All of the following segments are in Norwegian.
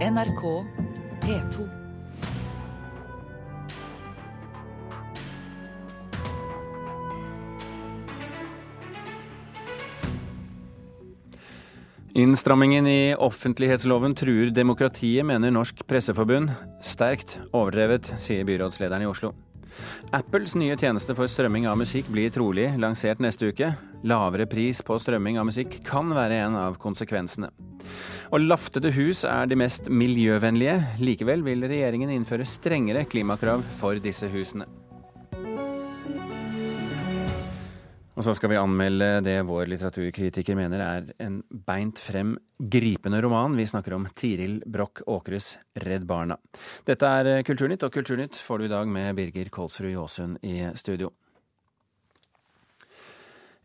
NRK P2. Innstrammingen i offentlighetsloven truer demokratiet, mener Norsk Presseforbund. Sterkt overdrevet, sier byrådslederen i Oslo. Apples nye tjeneste for strømming av musikk blir trolig lansert neste uke. Lavere pris på strømming av musikk kan være en av konsekvensene. Og laftede hus er de mest miljøvennlige. Likevel vil regjeringen innføre strengere klimakrav for disse husene. Og så skal vi anmelde det vår litteraturkritiker mener er en beint frem gripende roman. Vi snakker om Tiril Broch Åkres Redd Barna. Dette er Kulturnytt, og Kulturnytt får du i dag med Birger Kolsrud Jåsund i studio.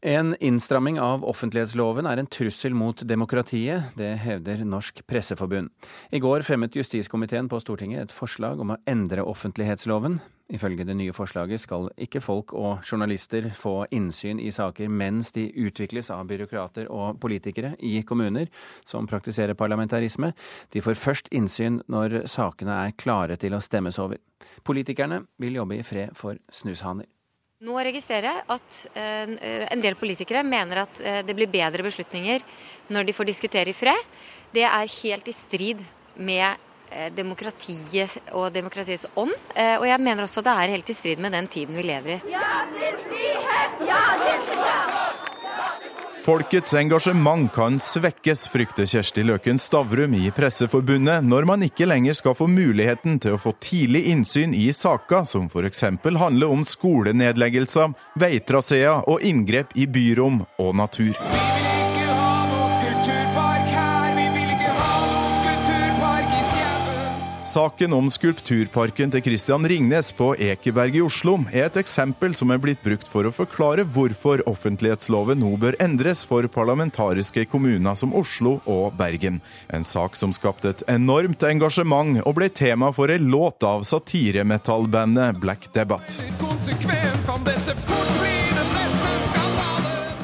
En innstramming av offentlighetsloven er en trussel mot demokratiet. Det hevder Norsk Presseforbund. I går fremmet justiskomiteen på Stortinget et forslag om å endre offentlighetsloven. Ifølge det nye forslaget skal ikke folk og journalister få innsyn i saker mens de utvikles av byråkrater og politikere i kommuner som praktiserer parlamentarisme. De får først innsyn når sakene er klare til å stemmes over. Politikerne vil jobbe i fred for snushaner. Nå registrerer jeg at eh, en del politikere mener at eh, det blir bedre beslutninger når de får diskutere i fred. Det er helt i strid med Eh, demokratiet og demokratiets ånd. Og jeg mener også det er helt i strid med den tiden vi lever i. Ja til frihet! Ja til frihet! Folkets engasjement kan svekkes, frykter Kjersti Løken Stavrum i Presseforbundet, når man ikke lenger skal få muligheten til å få tidlig innsyn i saker som f.eks. handler om skolenedleggelser, veitraseer og inngrep i byrom og natur. Saken om skulpturparken til Christian Ringnes på Ekeberg i Oslo er et eksempel som er blitt brukt for å forklare hvorfor offentlighetsloven nå bør endres for parlamentariske kommuner som Oslo og Bergen. En sak som skapte et enormt engasjement og ble tema for en låt av satiremetallbandet Black Debate. Konsekvens kan dette fort bli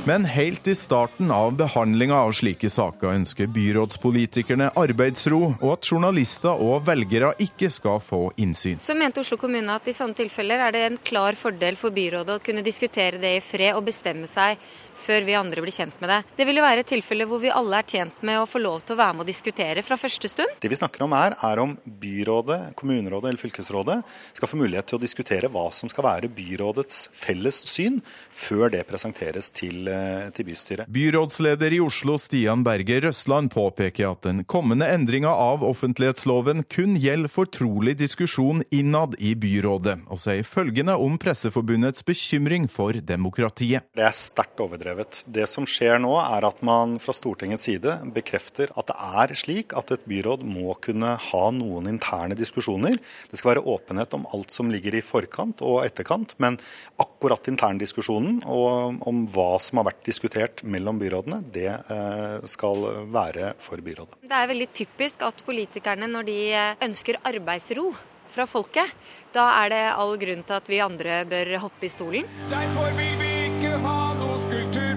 men helt i starten av behandlinga av slike saker ønsker byrådspolitikerne arbeidsro, og at journalister og velgere ikke skal få innsyn. Så mente Oslo kommune at i sånne tilfeller er det en klar fordel for byrådet å kunne diskutere det i fred og bestemme seg før vi andre blir kjent med det. Det vil jo være et tilfelle hvor vi alle er tjent med å få lov til å være med og diskutere fra første stund. Det vi snakker om her, er om byrådet, kommunerådet eller fylkesrådet skal få mulighet til å diskutere hva som skal være byrådets felles syn, før det presenteres til, eh, til bystyret. Byrådsleder i Oslo, Stian Berge Røsland, påpeker at den kommende endringa av offentlighetsloven kun gjelder fortrolig diskusjon innad i byrådet, og sier følgende om Presseforbundets bekymring for demokratiet. Det er sterkt overdrevet overdrevet. Det som skjer nå, er at man fra Stortingets side bekrefter at det er slik at et byråd må kunne ha noen interne diskusjoner. Det skal være åpenhet om alt som ligger i forkant og etterkant, men akkurat interndiskusjonen og om hva som har vært diskutert mellom byrådene, det eh, skal være for byrådet. Det er veldig typisk at politikerne, når de eh, ønsker arbeidsro, fra folket, da er det all grunn til at vi andre bør hoppe i stolen. Derfor vil vi ikke ha noe skulpturpark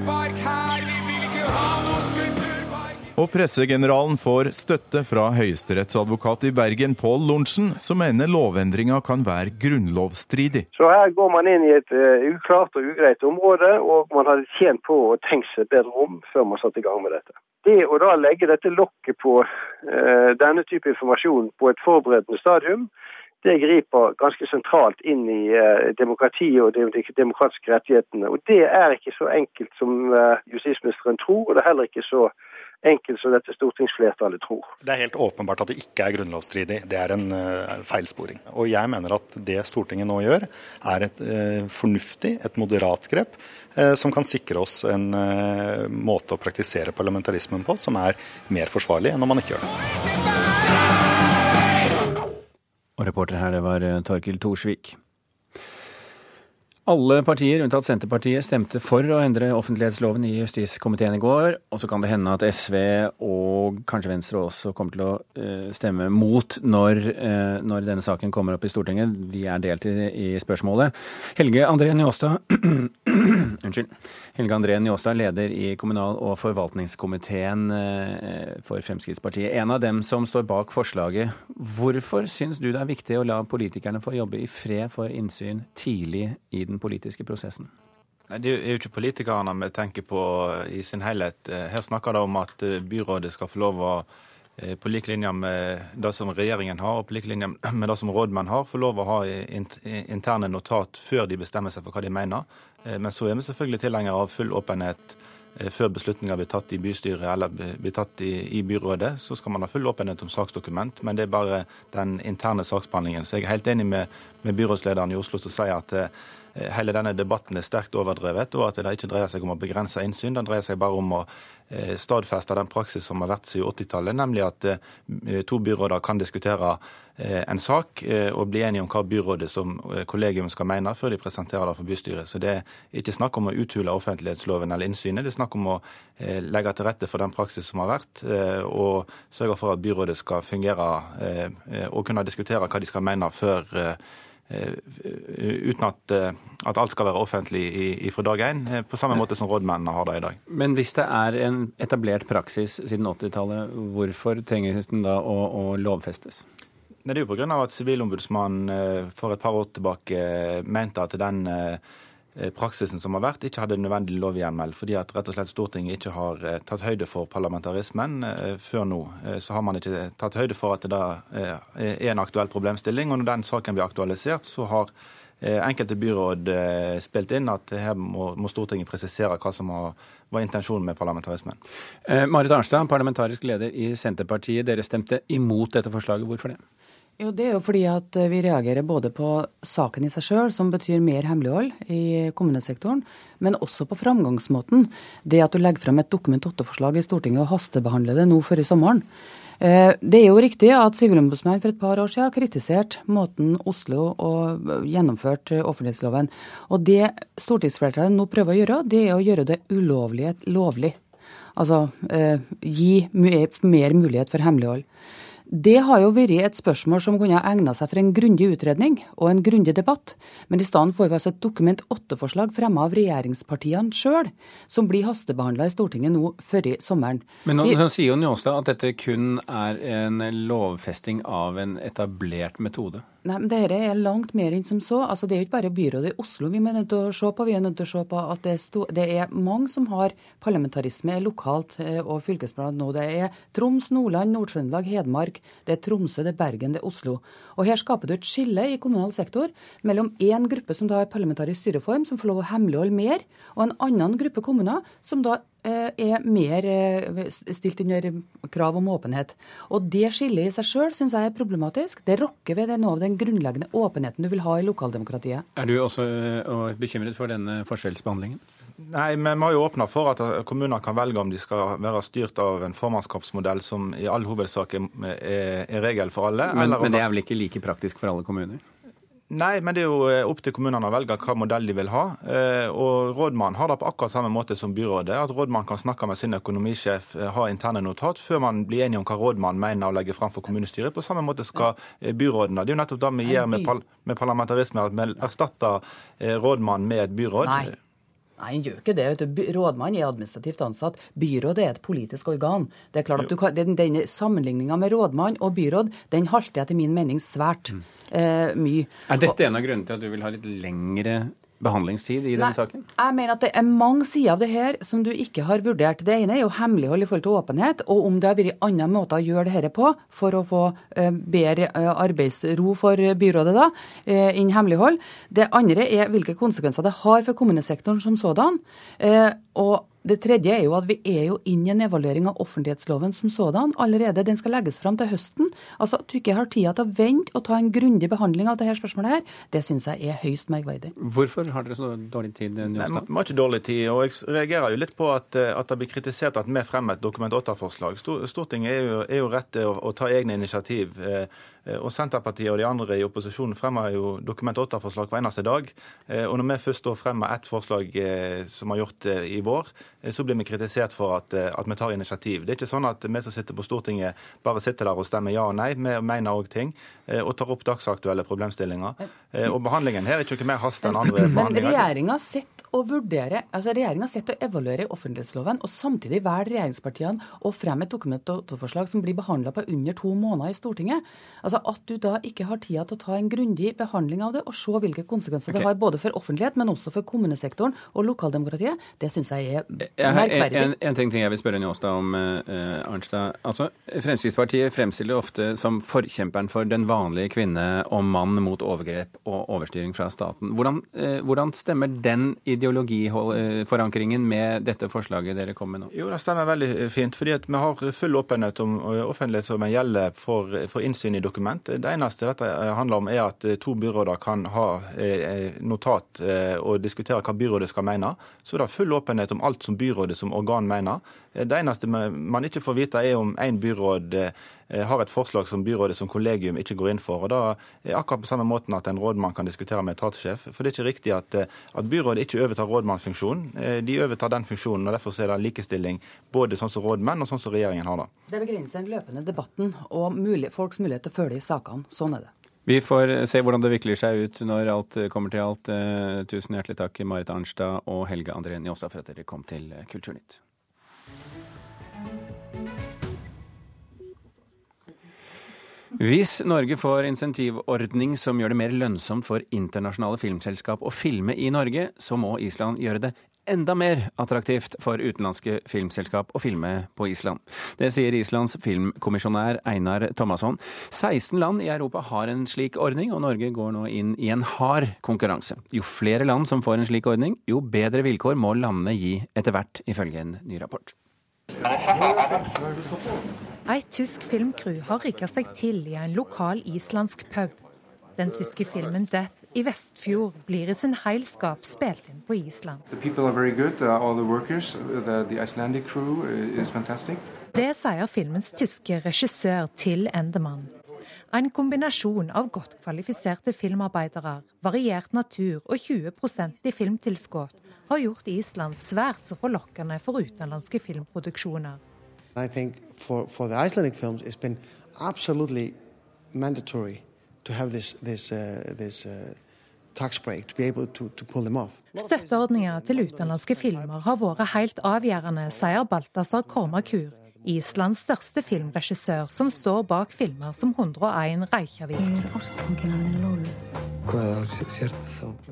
Og pressegeneralen får støtte fra høyesterettsadvokat i Bergen, Pål Lorentzen, som mener lovendringa kan være grunnlovsstridig. Så her går man inn i et uh, uklart og ugreit område, og man hadde tjent på å tenke seg bedre om før man satte i gang med dette. Det å da legge dette lokket på uh, denne type informasjon på et forberedende stadium, det griper ganske sentralt inn i eh, demokratiet og de demokratiske rettighetene. Og Det er ikke så enkelt som eh, justisministeren tror, og det er heller ikke så enkelt som dette stortingsflertallet tror. Det er helt åpenbart at det ikke er grunnlovsstridig. Det er en uh, feilsporing. Og jeg mener at det Stortinget nå gjør, er et uh, fornuftig, et moderat grep, uh, som kan sikre oss en måte å praktisere parlamentarismen på som er mer forsvarlig enn om man ikke gjør det. Og reporter her, det var Torkil Thorsvik. Alle partier, unntatt Senterpartiet, stemte for å endre offentlighetsloven i justiskomiteen i går. Og så kan det hende at SV og kanskje Venstre også kommer til å uh, stemme mot når, uh, når, denne saken kommer opp i Stortinget. Vi er delt i, i spørsmålet. Helge André Njåstad Unnskyld. Helge André Njåstad, leder i kommunal- og forvaltningskomiteen uh, for Fremskrittspartiet. En av dem som står bak forslaget. Hvorfor syns du det er viktig å la politikerne få jobbe i fred for innsyn tidlig i den politiske prosessen? Det er jo ikke politikerne vi tenker på i sin helhet. Her snakker det om at eh, byrådet skal få lov å eh, på lik linje med det som regjeringen har, og på lik linje med det som rådmenn har, få lov å ha interne notat før de bestemmer seg for hva de mener. Eh, men så er vi selvfølgelig tilhengere av full åpenhet før beslutninger blir tatt i bystyret eller blir tatt i, i, byrådet. Så skal man ha full åpenhet om saksdokument, men det er bare den interne saksbehandlingen. Så jeg er helt enig med, med byrådslederen i Oslo som sier at Eh, hele denne debatten er sterkt overdrevet, og at det ikke dreier seg om å begrense innsyn. Den dreier seg bare om å eh, stadfeste den praksis som har vært siden 80-tallet, nemlig at eh, to byråder kan diskutere en sak og bli enige om hva byrådet som kollegium skal mene, før de presenterer det for bystyret. Så Det er ikke snakk om å uthule offentlighetsloven eller innsynet. Det er snakk om å legge til rette for den praksis som har vært, og sørge for at byrådet skal fungere og kunne diskutere hva de skal mene før Eh, uten at, eh, at, alt skal være offentlig fra dag én, eh, på samme måte som rådmennene har det i dag. Men hvis det er en etablert praksis siden 80-tallet, hvorfor trenger den da å, å lovfestes? Det er jo pga. at Sivilombudsmannen for et par år tilbake mente at den Eh, praksisen som har vært, ikke hadde nødvendig lovhjemmel, fordi at rett og slett Stortinget ikke har eh, tatt høyde for parlamentarismen eh, før nå. Så har man ikke tatt høyde for at det da er en aktuell problemstilling. Og når den saken blir aktualisert, så har enkelte byråd spilt inn at her må, Stortinget presisere hva som var intensjonen med parlamentarismen. Marit Arnstad, parlamentarisk leder i Senterpartiet. Dere stemte imot dette forslaget. Hvorfor det? Jo, Det er jo fordi at vi reagerer både på saken i seg sjøl, som betyr mer hemmelighold i kommunesektoren, men også på framgangsmåten. Det at du legger frem et Dokument 8-forslag i Stortinget og hastebehandler det nå før i sommeren. Eh, det er jo riktig at Sivilombudsmannen for et par år siden kritiserte måten Oslo og gjennomførte offentlighetsloven. Og det stortingsflertallet nå prøver å gjøre, det er å gjøre det ulovlige lovlig. Altså eh, gi mer mulighet for hemmelighold. Det har jo vært et spørsmål som kunne ha egna seg for en grundig utredning og en grundig debatt, men i stedet får vi altså et Dokument 8-forslag fremma av regjeringspartiene sjøl, som blir hastebehandla i Stortinget nå før i sommeren. Men nå vi, sier jo Njåstad at dette kun er en lovfesting av en etablert metode. Nei, men Dette er langt mer enn som så. Altså, det er jo ikke bare byrådet i Oslo vi er nødt til å se på. Vi er nødt til å se på at det er, det er mange som har parlamentarisme lokalt eh, og fylkesplan nå. Det er Troms, Nordland, Nord-Trøndelag, Hedmark, det er Tromsø, det er Bergen, det er Oslo. Og Her skaper du et skille i kommunal sektor mellom én gruppe som da har parlamentarisk styreform, som får lov å hemmeligholde mer, og en annen gruppe kommuner som da er mer eh, stilt under krav om åpenhet. Og Det skillet i seg sjøl syns jeg er problematisk. Det rokker ved noe av den grunnleggende åpenheten du vil ha i lokaldemokratiet. Er du også eh, bekymret for denne forskjellsbehandlingen? Nei, men vi har jo åpna for at kommuner kan velge om de skal være styrt av en formannskapsmodell som i all hovedsak er, er regel for alle. Men, men det er vel ikke like praktisk for alle kommuner? Nei, men det er jo eh, opp til kommunene å velge hva modell de vil ha. Eh, og Rådmannen har det på akkurat samme måte som byrådet. At rådmannen kan snakke med sin økonomisjef, eh, ha interne notat, før man blir enige om hva rådmannen mener å legge fram for kommunestyret. På samme måte skal byrådene. Det er jo nettopp det vi gjør med, med parlamentarisme, at vi erstatter rådmannen med et byråd. Nei. Nei, han gjør ikke det. Rådmann er administrativt ansatt. Byrådet er et politisk organ. Det er klart at kan, Denne sammenligninga med rådmann og byråd den halter etter min mening svært. Mm eh, mye. Er dette en av grunnene til at du vil ha litt lengre behandlingstid i denne Nei, saken? Jeg mener at det er mange sider av det her som du ikke har vurdert. Det ene er jo hemmelighold i forhold til åpenhet, og om det har vært andre måter å gjøre det dette på for å få uh, bedre uh, arbeidsro for byrådet da, uh, innen hemmelighold. Det andre er hvilke konsekvenser det har for kommunesektoren som sådan. og det tredje er jo at vi er jo inn i en evaluering av offentlighetsloven som sådan allerede. Den skal legges fram til høsten. Altså At du ikke har tida til å vente og ta en grundig behandling av dette spørsmålet her, det syns jeg er høyst merkverdig. Hvorfor har dere så dårlig tid? Vi har ikke dårlig tid. og Jeg reagerer jo litt på at, eh, at det blir kritisert at vi fremmer et Dokument 8-forslag. Stortinget er jo, er jo rett til å, å, ta egne initiativ. Eh, Eh, og Senterpartiet og de andre i opposisjonen fremmer jo Dokument 8-forslag hver eneste dag. Eh, og når vi først fremmer ett forslag som vi har gjort i vår, så blir vi kritisert for at, at, vi tar initiativ. Det er ikke sånn at vi som sitter på Stortinget bare sitter der og stemmer ja og nei. Vi mener òg ting og tar opp dagsaktuelle problemstillinger. Og behandlingen her er ikke mer hast enn andre behandlinger. Men regjeringa sitter å vurdere, altså regjeringa sitter å evaluere offentlighetsloven, og samtidig velger regjeringspartiene å fremme et Dokument 8-forslag som blir behandla på under to måneder i Stortinget. Altså At du da ikke har tida til å ta en grundig behandling av det og se hvilke konsekvenser okay. det har både for offentlighet, men også for kommunesektoren og lokaldemokratiet, det syns jeg er merkverdig. En, en, ting jeg vil spørre Njåstad om, uh, Arnstad. Altså, Fremskrittspartiet fremstiller ofte som forkjemperen for den vanlige kvinne og mann mot overgrep og overstyring fra staten. Hvordan, uh, hvordan stemmer den ideologiforankringen med dette forslaget dere kom med nå? Jo, Det stemmer veldig fint. fordi Vi har full åpenhet om offentlighet som gjelder for, for, innsyn i dokument. Det eneste dette handler om, er at to byråder kan ha notat og diskutere hva byrådet skal mene. Så det er full åpenhet om alt som byrådet som organ mener. Det eneste man ikke får vite, er om én byråd har et forslag som byrådet som kollegium ikke går inn for. og da er akkurat på samme måten at en rådmann kan diskutere med etatssjef. For det er ikke riktig at, at byrådet ikke overtar rådmannsfunksjonen. De overtar den funksjonen, og derfor er det likestilling både sånn som rådmenn og sånn som regjeringen har det. Det begrenser den løpende debatten og mulig, folks mulighet til å følge i sakene. Sånn er det. Vi får se hvordan det vikler seg ut når alt kommer til alt. Eh, tusen hjertelig takk Marit Arnstad og Helge André Njåstad for at dere kom til Kulturnytt. Hvis Norge får insentivordning som gjør det mer lønnsomt for internasjonale filmselskap å filme i Norge, så må Island gjøre det enda mer attraktivt for utenlandske filmselskap å filme på Island. Det sier Islands filmkommisjonær Einar Thomasson. 16 land i Europa har en slik ordning, og Norge går nå inn i en hard konkurranse. Jo flere land som får en slik ordning, jo bedre vilkår må landene gi etter hvert, ifølge en ny rapport. Et tysk filmcrew har rigga seg til i en lokal islandsk pub. Den tyske filmen 'Death' i Vestfjord blir i sin heilskap spilt inn på Island. Det sier filmens tyske regissør Til Endemann. En kombinasjon av godt kvalifiserte filmarbeidere, variert natur og 20% i filmtilskudd har gjort Island svært så forlokkende for utenlandske filmproduksjoner. I think for, for the Icelandic films, it's been absolutely mandatory to have this, this, uh, this uh, Støtteordninger til utenlandske filmer har vært helt avgjørende, sier Balthazar Kormakur, Islands største filmregissør, som står bak filmer som 101 Reykjavik.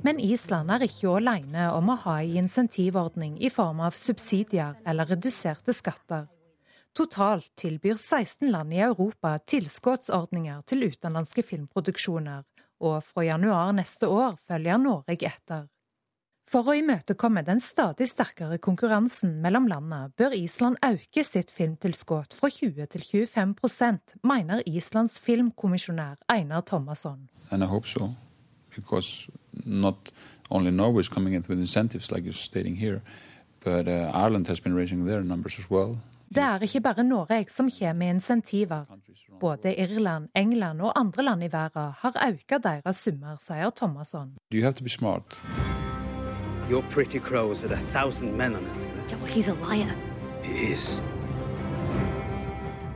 Men Island er ikke alene om å ha en insentivordning i form av subsidier eller reduserte skatter. Totalt tilbyr 16 land i Europa tilskuddsordninger til utenlandske filmproduksjoner, og fra januar neste år følger Norge etter. For å imøtekomme den stadig sterkere konkurransen mellom landene, bør Island øke sitt filmtilskudd fra 20 til 25% mener Islands filmkommisjonær Einar Thomasson. So, because not only Norway is coming in with incentives like you're stating here, but uh, Ireland has been raising their numbers as well. Det er ikke bare Norge som kommer med insentiver. Både Irland, England og andre land i verden har økt deres summer, sier Thomasson. You have to be smart. Your pretty crows are a thousand men on this thing. He's a liar. He is.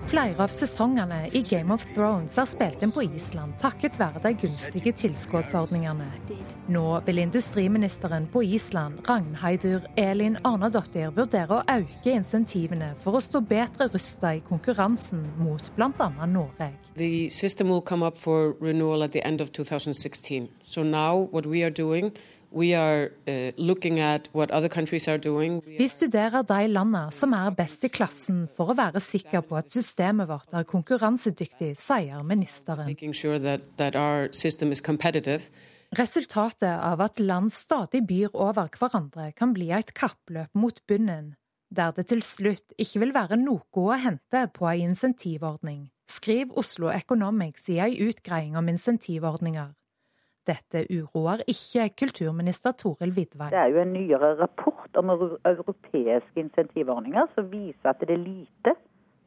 Flere av sesongene i Game of Thrones er spilt inn på Island takket være de gunstige tilskuddsordningene. Nå vil industriministeren på Island, Ragnheidur Elin Arnadottir, vurdere å øke insentivene for å stå bedre rustet i konkurransen mot bl.a. Norge. The system will come up for renewal at the end of 2016. So now what we are Uh, Vi studerer de landene som er best i klassen for å være sikker på at systemet vårt er konkurransedyktig, sier ministeren. Resultatet av at land stadig byr over hverandre, kan bli et kappløp mot bunnen, der det til slutt ikke vil være noe å hente på en insentivordning, skriver Oslo Economics i en utgreiing om insentivordninger. Dette uroer ikke kulturminister Toril Vidvei. Det er jo en nyere rapport om europeiske insentivordninger som viser at det er lite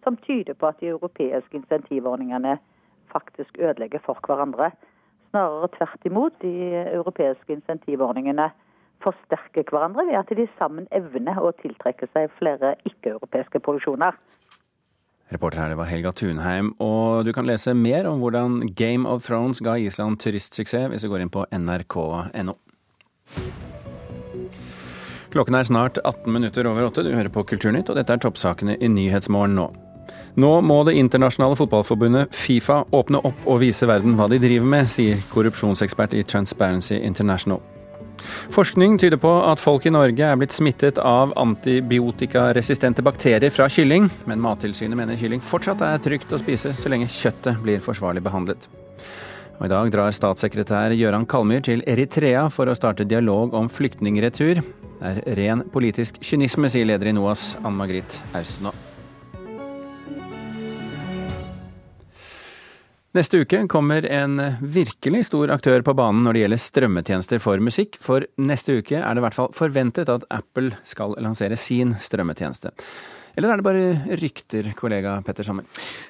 som tyder på at de europeiske insentivordningene faktisk ødelegger for hverandre. Snarere tvert imot. De europeiske insentivordningene forsterker hverandre ved at de sammen evner å tiltrekke seg flere ikke-europeiske produksjoner. Reporter her det var Helga Tunheim, og du kan lese mer om hvordan Game of Thrones ga Island turistsuksess hvis du går inn på nrk.no. Klokken er snart 18 minutter over åtte. Du hører på Kulturnytt, og dette er toppsakene i Nyhetsmorgen nå. Nå må det internasjonale fotballforbundet Fifa åpne opp og vise verden hva de driver med, sier korrupsjonsekspert i Transparency International. Forskning tyder på at folk i Norge er blitt smittet av antibiotikaresistente bakterier fra kylling, men Mattilsynet mener kylling fortsatt er trygt å spise så lenge kjøttet blir forsvarlig behandlet. Og I dag drar statssekretær Gøran Kalmyr til Eritrea for å starte dialog om flyktningretur. Det er ren politisk kynisme, sier leder i NOAS, Ann Margrit Austenaa. Neste uke kommer en virkelig stor aktør på banen når det gjelder strømmetjenester for musikk. For neste uke er det i hvert fall forventet at Apple skal lansere sin strømmetjeneste. Eller er det bare rykter, kollega Petter Sommer?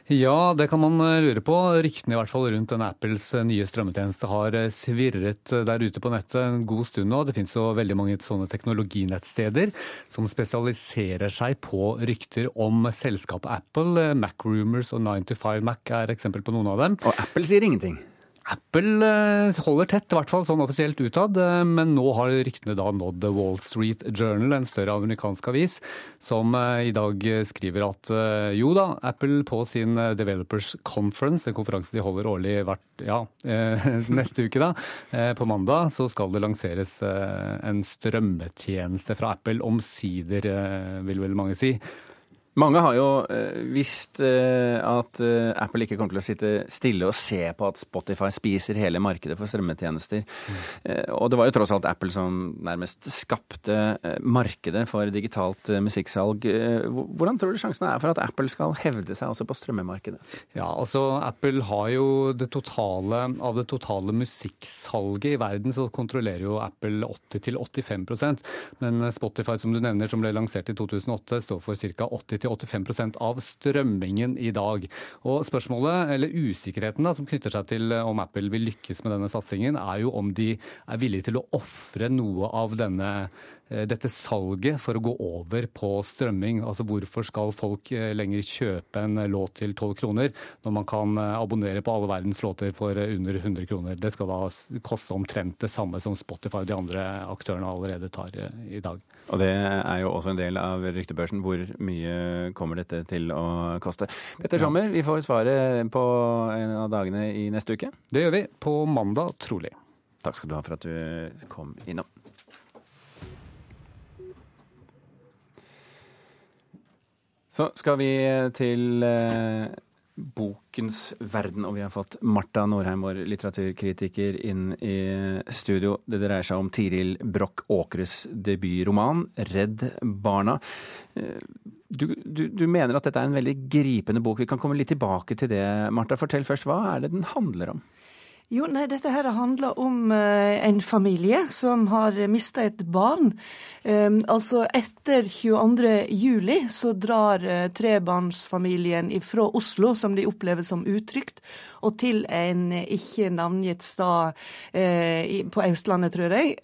Ja, det kan man eh, lure på. Ryktene i hvert fall rundt den Apples eh, nye strømmetjeneste har eh, svirret der ute på nettet en god stund nå. Det finnes jo veldig mange sånne teknologinettsteder som spesialiserer seg på rykter om selskapet Apple. Macrumors og 9to5 Mac er eksempel på noen av dem. Og Apple sier ingenting? Apple eh, holder tett, i hvert fall sånn offisielt utad, eh, men nå har ryktene da nådd Wall Street Journal, en større amerikansk avis, som eh, i dag skriver at jo da, Apple på sin Developers Conference, en konferanse de holder årlig hvert, ja, neste uke da, på mandag, så skal det lanseres en strømmetjeneste fra Apple, omsider, vil vel mange si. Mange har jo eh, visst eh, at eh, Apple ikke kommer til å sitte stille og se på at Spotify spiser hele markedet for strømmetjenester. Mm. Og det var jo tross alt Apple som nærmest skapte markedet for digitalt musikksalg. Hvordan tror du sjansene er for at Apple skal hevde seg også på strømmemarkedet? Ja, altså Apple har jo det totale Av det totale musikksalget i verden så kontrollerer jo Apple 80-85% men Spotify som du nevner, som ble lansert i 2008, står for ca. 80 80-85% av strømmingen i dag. Og spørsmålet, eller usikkerheten da, som knytter seg til eh, om Apple vil lykkes med denne satsingen, er jo om de er villige til å ofre noe av denne Eh, dette salget for å gå over på strømming. Altså Hvorfor skal folk eh, lenger kjøpe en låt til 12 kroner, når man kan abonnere på alle verdens låter for under 100 kroner? Det skal da koste omtrent det samme som Spotify og de andre aktørene allerede tar i dag. Og det er jo også en del av ryktebørsen. Hvor mye kommer dette til å koste? Petter Sommer, vi får svaret på en av dagene i neste uke. Det gjør vi. På mandag, trolig. Takk skal du ha for at du kom innom. Så skal vi til eh, bokens verden, og vi har fått Marta Norheim, vår litteraturkritiker, inn i studio. Det dreier seg om Tiril Broch Åkres debutroman 'Redd barna'. Du, du, du, mener at dette er en veldig gripende bok. Vi kan komme litt tilbake til det. Marta, fortell først, hva er det den handler om? Jo, nei, Dette her handler om uh, en familie som har mista et barn. Um, altså Etter 22. juli så drar uh, trebarnsfamilien fra Oslo, som de opplever som utrygt, og til en ikke navngitt stad uh, på Østlandet, tror jeg,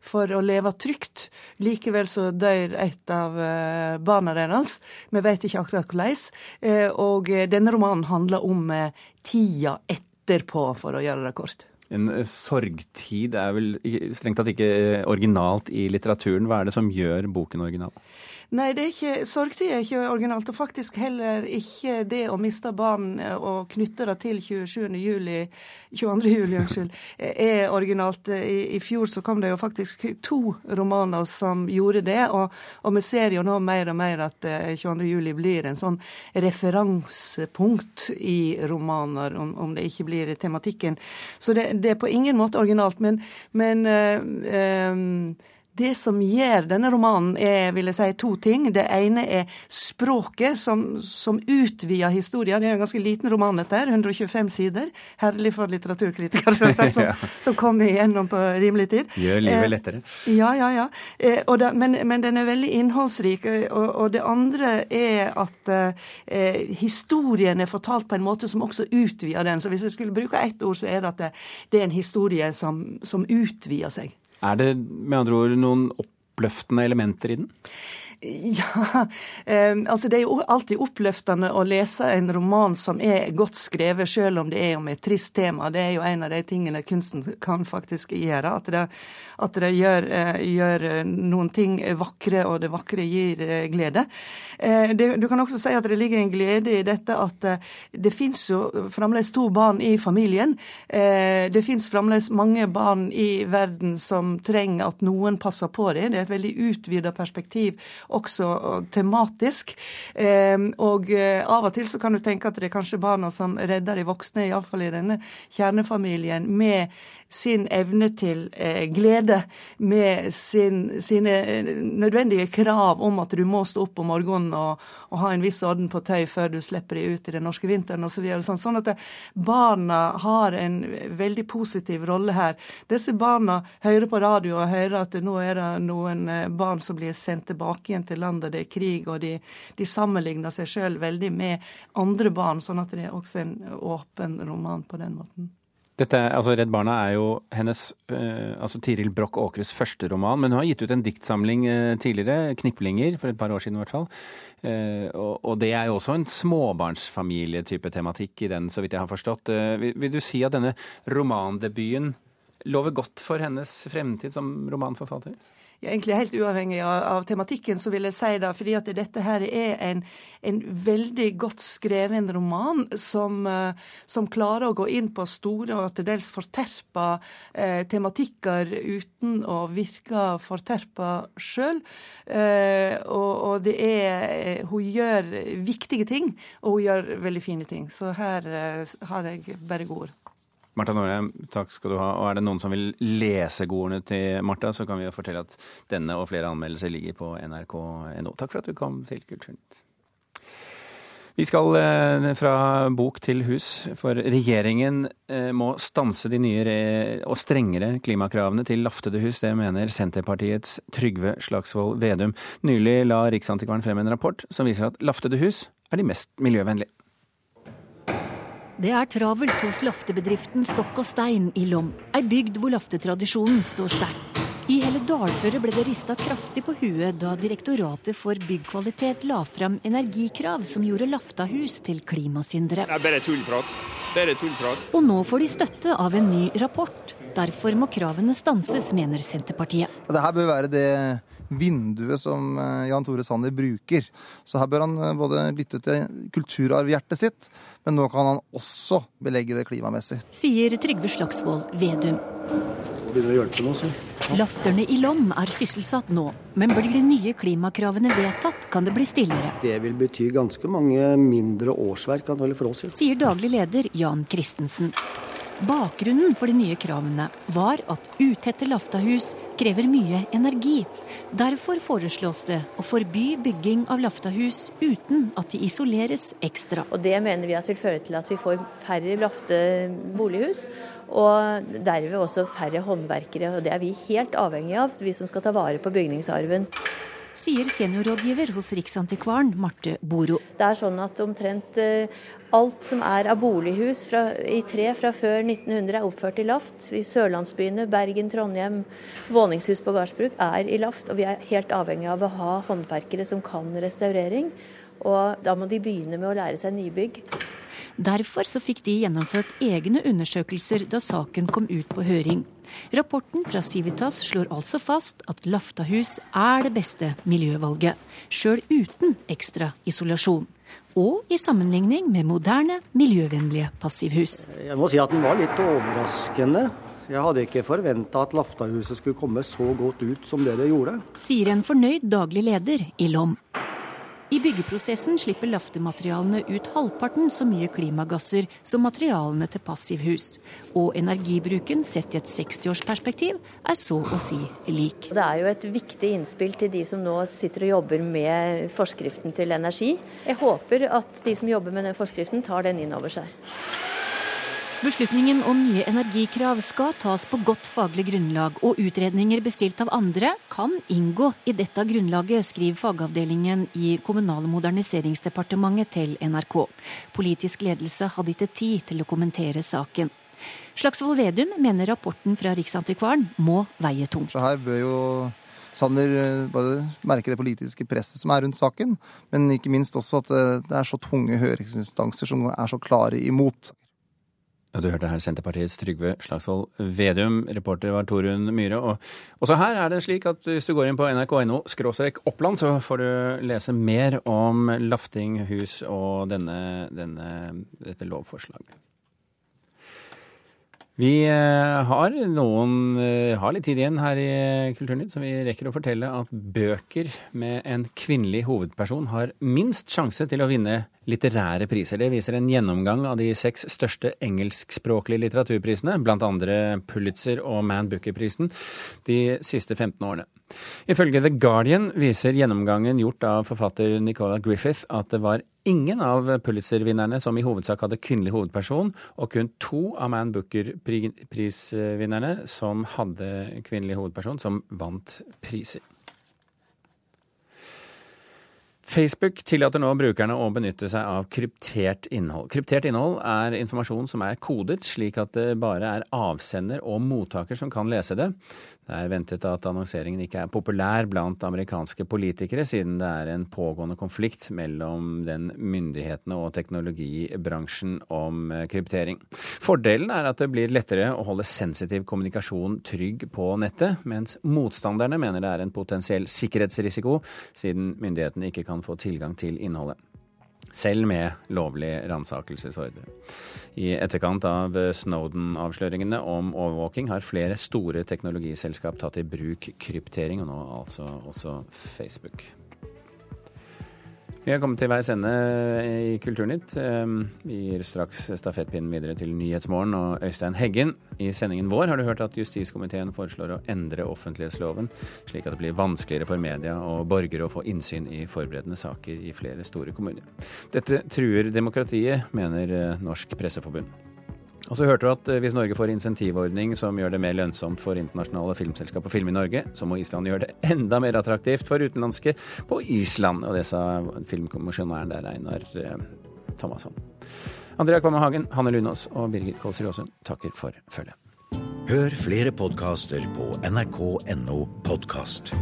for å leve trygt. Likevel så dør et av barna deres. Vi vet ikke akkurat hvordan. og denne romanen handler om tida etter etterpå, for å gjøre det kort. En eh, sorgtid er vel strengt tatt ikke eh, originalt i litteraturen. Hva er det som gjør boken original? Nei, det er ikke, sorgtid er ikke originalt. Og faktisk heller ikke det å miste barn og knytte det til 27. juli, 22. juli unnskyld, er originalt. I, I, fjor så kom det jo faktisk to romaner som gjorde det. Og, og vi ser jo nå mer og mer at 22. Eh, juli blir en sånn referansepunkt i romaner, om, om det ikke blir tematikken. Så det, det, er på ingen måte originalt. Men, men øh, øh, Det som gjør denne romanen, er vil jeg si, to ting. Det ene er språket, som, som utvider historien. Det er en ganske liten roman, dette her. 125 sider. Herlig for litteraturkritikere, som, som kommer igjennom på rimelig tid. Gjør livet eh, lettere. ja, ja, ja. Eh, da, men, men, den er veldig innholdsrik. Og, og det andre er at eh, historien er fortalt på en måte som også utvider den. Så hvis jeg skulle bruke ett ord, så er det at det, det er en historie som, som utvider seg. Er det med andre ord noen oppløftende elementer i den? Ja, eh, altså det er jo alltid oppløftende å lese en roman som er godt skrevet, selv om det er om et trist tema. Det er jo en av de tingene kunsten kan faktisk gjøre. At det, at det gjør, eh, gjør, noen ting vakre, og det vakre gir eh, glede. Eh, det, du kan også si at det ligger en glede i dette at eh, det fins jo fremdeles to barn i familien. Eh, det fins fremdeles mange barn i verden som trenger at noen passer på dem. Det er et veldig utvida perspektiv også tematisk. Ehm, og eh, av og til så kan du tenke at det er kanskje barna som redder de voksne, iallfall i denne kjernefamilien, med sin evne til eh, glede, med sin, sine eh, nødvendige krav om at du må stå opp om morgenen og, og ha en viss orden på tøy før du slipper de ut i den norske vinteren osv. Så sånn, sånn at barna har en veldig positiv rolle her. Disse barna hører på radio og hører at nå er det noen barn som blir sendt tilbake igjen veien til landet, det er krig, og de, de sammenligner seg sjøl veldig med andre barn, sånn at det er også en åpen roman på den måten. Dette, altså Redd Barna er jo hennes, uh, altså Tiril Broch Åkres første roman, men hun har gitt ut en diktsamling uh, tidligere, 'Kniplinger', for et par år siden i hvert fall. Uh, og, og, det er jo også en småbarnsfamilietype tematikk i den, så vidt jeg har forstått. Vil, vil, du si at denne romandebuten lover godt for hennes fremtid som romanforfatter? Egentlig helt uavhengig av, av, tematikken, så vil jeg si det, fordi at dette her er en, en veldig godt skreven roman som, uh, som, klarer å gå inn på store og til dels forterpa eh, tematikker uten å virke forterpa sjøl. Eh, og, og, det er Hun gjør viktige ting, og hun gjør veldig fine ting. Så her har jeg bare gode ord. Marta Norheim, takk skal du ha. Og er det noen som vil lese godene til Marta, så kan vi jo fortelle at denne og flere anmeldelser ligger på nrk.no. Takk for at du kom til Kulturnytt. Vi skal eh, fra bok til hus, for regjeringen eh, må stanse de nye og strengere klimakravene til laftede hus. Det mener Senterpartiets Trygve Slagsvold Vedum. Nylig la Riksantikvaren frem en rapport som viser at laftede hus er de mest miljøvennlige. Det er travelt hos laftebedriften Stokk og Stein i Lom, ei bygd hvor laftetradisjonen står sterkt. I hele dalføret ble det rista kraftig på huet da Direktoratet for byggkvalitet la fram energikrav som gjorde Laftahus til klimasyndere. Det er bare tullprat. Bare tullprat. Og nå får de støtte av en ny rapport. Derfor må kravene stanses, mener Senterpartiet. Dette bør være det vinduet som eh, Jan Tore Sanner bruker. Så her bør han eh, både lytte til kulturarvhjertet sitt, men nå kan han også belegge det klimamessig. Sier Trygve Slagsvold Vedum. Begynner å hjelpe nå, så. Lafterne i Lom er sysselsatt nå, men blir de nye klimakravene vedtatt, kan det bli stillere. Det vil bety ganske mange mindre årsverk for oss. Ja. Sier daglig leder Jan Christensen. Bakgrunnen for de nye kravene var at utette laftahus krever mye energi. Derfor foreslås det å forby bygging av laftahus uten at de isoleres ekstra. Og Det mener vi at vil føre til at vi får færre lafte bolighus, og derved også færre håndverkere. Og Det er vi helt avhengig av, vi som skal ta vare på bygningsarven sier seniorrådgiver hos Riksantikvaren Marte Boro. Det er sånn at omtrent eh, alt som er av bolighus fra, i tre fra før 1900 er oppført i laft. I sørlandsbyene, Bergen, Trondheim, våningshus på gardsbruk er i laft. Og vi er helt avhengig av å ha håndverkere som kan restaurering. Og da må de begynne med å lære seg nybygg. Derfor så fikk de gjennomført egne undersøkelser da saken kom ut på høring. Rapporten fra Civitas slår altså fast at Laftahus er det beste miljøvalget, sjøl uten ekstra isolasjon. Og i sammenligning med moderne, miljøvennlige passivhus. Jeg må si at den var litt overraskende. Jeg hadde ikke forventa at Laftahuset skulle komme så godt ut som det det gjorde. Sier en fornøyd daglig leder i Lom. I byggeprosessen slipper laftematerialene ut halvparten så mye klimagasser som materialene til passivhus. Og energibruken sett i et 60-årsperspektiv er så å si lik. Det er jo et viktig innspill til de som nå sitter og jobber med forskriften til energi. Jeg håper at de som jobber med den forskriften tar den inn over seg. Beslutningen om nye energikrav skal tas på godt faglig grunnlag, og utredninger bestilt av andre kan inngå i dette grunnlaget, skriver fagavdelingen i Kommunal- og moderniseringsdepartementet til NRK. Politisk ledelse hadde ikke tid til å kommentere saken. Slagsvold Vedum mener rapporten fra Riksantikvaren må veie tungt. Så her bør jo Sanner eh, merke det politiske presset som er rundt saken, men ikke minst også at eh, det er så tunge høringsinstanser som er så klare imot. Du hørte her Senterpartiets Trygve Slagsvold Vedum. Reporter var Torunn Myhre. Og også her er det slik at hvis du går inn på nrk.no skråstrek Oppland, så får du lese mer om laftinghus og denne, denne, dette lovforslaget. Vi eh, har, noen, eh, har litt tid igjen her i Kulturnytt, så vi rekker å fortelle at bøker med en kvinnelig hovedperson har minst sjanse til å vinne litterære priser. Det viser en gjennomgang av de seks største engelskspråklige litteraturprisene, blant andre Pulitzer og Man Booker-prisen, de siste 15 årene. Ifølge The Guardian viser gjennomgangen gjort av forfatter Nicola Griffith at det var ingen av Pulitzer-vinnerne som i hovedsak hadde kvinnelig hovedperson, og kun to av Man Booker-prisvinnerne som hadde kvinnelig hovedperson, som vant priser. Facebook tillater nå brukerne å benytte seg av kryptert innhold. Kryptert innhold er informasjon som er kodet, slik at det bare er avsender og mottaker som kan lese det. Det er ventet at annonseringen ikke er populær blant amerikanske politikere, siden det er en pågående konflikt mellom den myndighetene og teknologibransjen om eh, kryptering. Fordelen er at det blir lettere å holde sensitiv kommunikasjon trygg på nettet, mens motstanderne mener det er en potensiell sikkerhetsrisiko, siden myndighetene ikke kan få tilgang til innholdet. Selv med lovlig ransakelsesordre. I etterkant av Snowden-avsløringene om overvåking har flere store teknologiselskap tatt i bruk kryptering, og nå altså også Facebook. Vi har kommet til veis ende i Kulturnytt. Ehm, vi gir straks stafettpinnen videre til Nyhetsmorgen og Øystein Heggen. I sendingen vår har du hørt at justiskomiteen foreslår å endre offentlighetsloven, slik at det blir vanskeligere for media og borgere å få innsyn i forberedende saker i flere store kommuner. Dette truer demokratiet, mener eh, Norsk Presseforbund. Og så hørte du at eh, hvis Norge får insentivordning som gjør det mer lønnsomt for internasjonale filmselskap å filme i Norge, så må Island gjøre det enda mer attraktivt for utenlandske på Island. Og det sa filmkommisjonæren der, Einar eh, Thomasson. Andrea Kvamme Hagen, Hanne Lunås og Birgit Kålsrud Aasund takker for følget. Hør flere podkaster på nrk.no podkast.